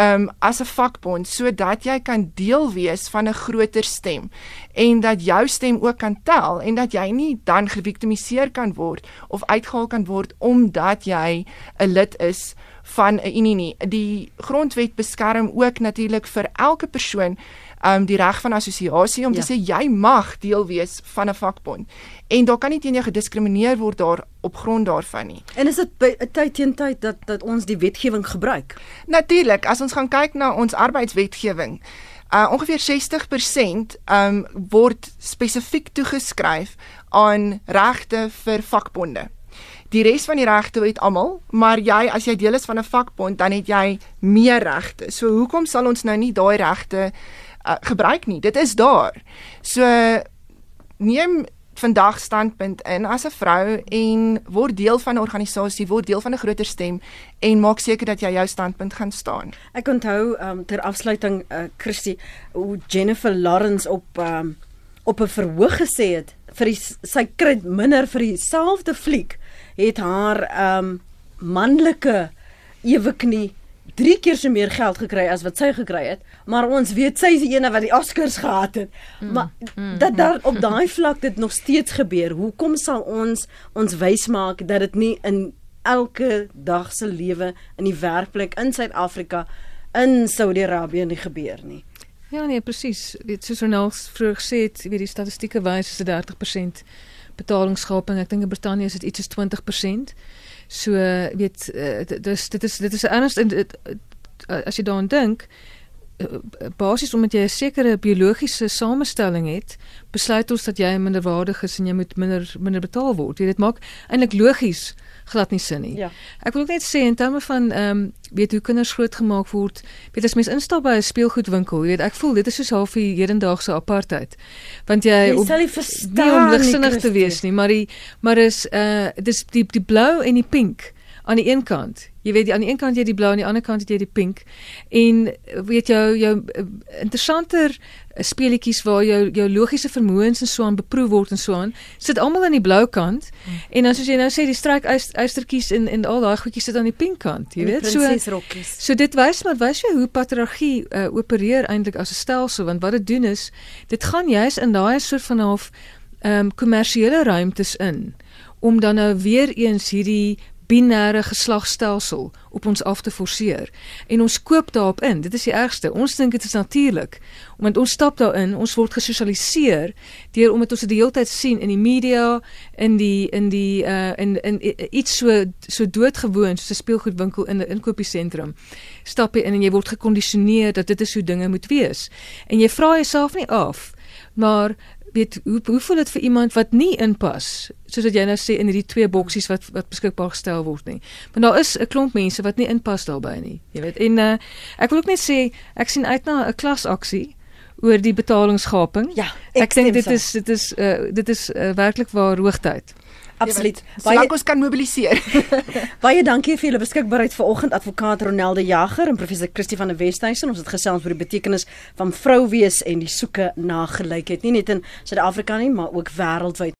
um as 'n vakbond sodat jy kan deel wees van 'n groter stem en dat jou stem ook kan tel en dat jy nie dan geviktimiseer kan word of uitgehaal kan word omdat jy 'n lid is van 'n unie nie. Die grondwet beskerm ook natuurlik vir elke persoon um die reg van assosiasie om ja. te sê jy mag deel wees van 'n vakbond en daar kan nie teen jou gediskrimineer word daar op grond daarvan nie. En is dit 'n tyd teen tyd dat dat ons die wetgewing gebruik? Natuurlik, as ons gaan kyk na ons arbeidswetgewing, uh ongeveer 60% um word spesifiek toegeskryf aan regte vir vakbonde. Die res van die regte het almal, maar jy as jy deel is van 'n vakbond, dan het jy meer regte. So hoekom sal ons nou nie daai regte uh, gebruik nie? Dit is daar. So neem vandag standpunt in as 'n vrou en word deel van 'n organisasie, word deel van 'n groter stem en maak seker dat jy jou standpunt gaan staan. Ek onthou um, ter afsluiting uh, Christie hoe Jennifer Lawrence op um, op 'n verhoog gesê het vir die, sy kry minder vir dieselfde fliek het haar um manlike ewe knie drie keer so meer geld gekry as wat sy gekry het, maar ons weet sy is die een wat die Oscars gehad het. Mm, maar mm, dat daar op mm. daai vlak dit nog steeds gebeur. Hoekom sal ons ons wys maak dat dit nie in elke dag se lewe in die werkplek in Suid-Afrika in Saudi-Arabië nie gebeur nie? Ja nee, presies. Dit soos Ronald vroeër gesê het, weet die statistieke wys is 30% betalingsgaping. Ek dink in Brittanje is dit iets soos 20%. So weet uh, dis dit is dit is erns in uh, as jy daaraan dink uh, basies omdat jy 'n sekere biologiese samestelling het, besluit ons dat jy minderwaardig is en jy moet minder minder betaal word. Jy dit maak eintlik logies glad nie sin nie. Ja. Ek wil ook net sê in terme van ehm um, weet hoe kinders grootgemaak word. Weet as mens instap by 'n speelgoedwinkel, jy weet ek voel dit is soos half die hedendaagse apartheid. Want jy, jy sal nie verstaan nie om ligsinnig te wees nie, maar die maar is uh dis die die blou en die pink aan die een kant. Jy weet aan die een kant jy die blou aan die ander kant jy die pink. En weet jou jou uh, interessanter uh, speletjies waar jou jou logiese vermoëns en so aan beproef word en so aan, sit almal aan die blou kant. Hmm. En dan soos jy nou sê die stryk uistertjies en en al daai goedjies sit aan die pink kant, jy weet. So So dit wys maar wys jy hoe patriargie uh, opereer eintlik as 'n stelsel want wat dit doen is dit gaan juis in daai soort van half ehm um, kommersiële ruimtes in om dan nou weer eens hierdie binêre geslagstelsel op ons af te forceer. En ons koop daarop in. Dit is die ergste. Ons dink dit is natuurlik. Want ons stap daarin, ons word gesosialiseer deur omdat ons dit die hele tyd sien in die media, in die in die uh in in, in iets so so doodgewoon soos 'n speelgoedwinkel in 'n inkopiesentrum. Stap jy in en jy word gekondisioneer dat dit is hoe dinge moet wees. En jy vra jouself nie af maar weet hoe hoe voel dit vir iemand wat nie inpas soos wat jy nou sê in hierdie twee boksies wat wat beskikbaar gestel word nie. Want daar is 'n klomp mense wat nie inpas daarbey nie. Jy weet en uh, ek wil ook net sê ek sien uit na 'n klasaksie oor die betalingsgaping. Ja, ek, ek dink dit is dit is uh, dit is uh, werklik waar hoogtyd. Absoluut. Baie ons kan mobiliseer. baie dankie vir julle beskikbaarheid vanoggend advokaat Ronelde Jager en professor Christie van der Westhuizen. Ons het gesels oor die betekenis van vrou wees en die soeke na gelykheid, nie net in Suid-Afrika nie, maar ook wêreldwyd.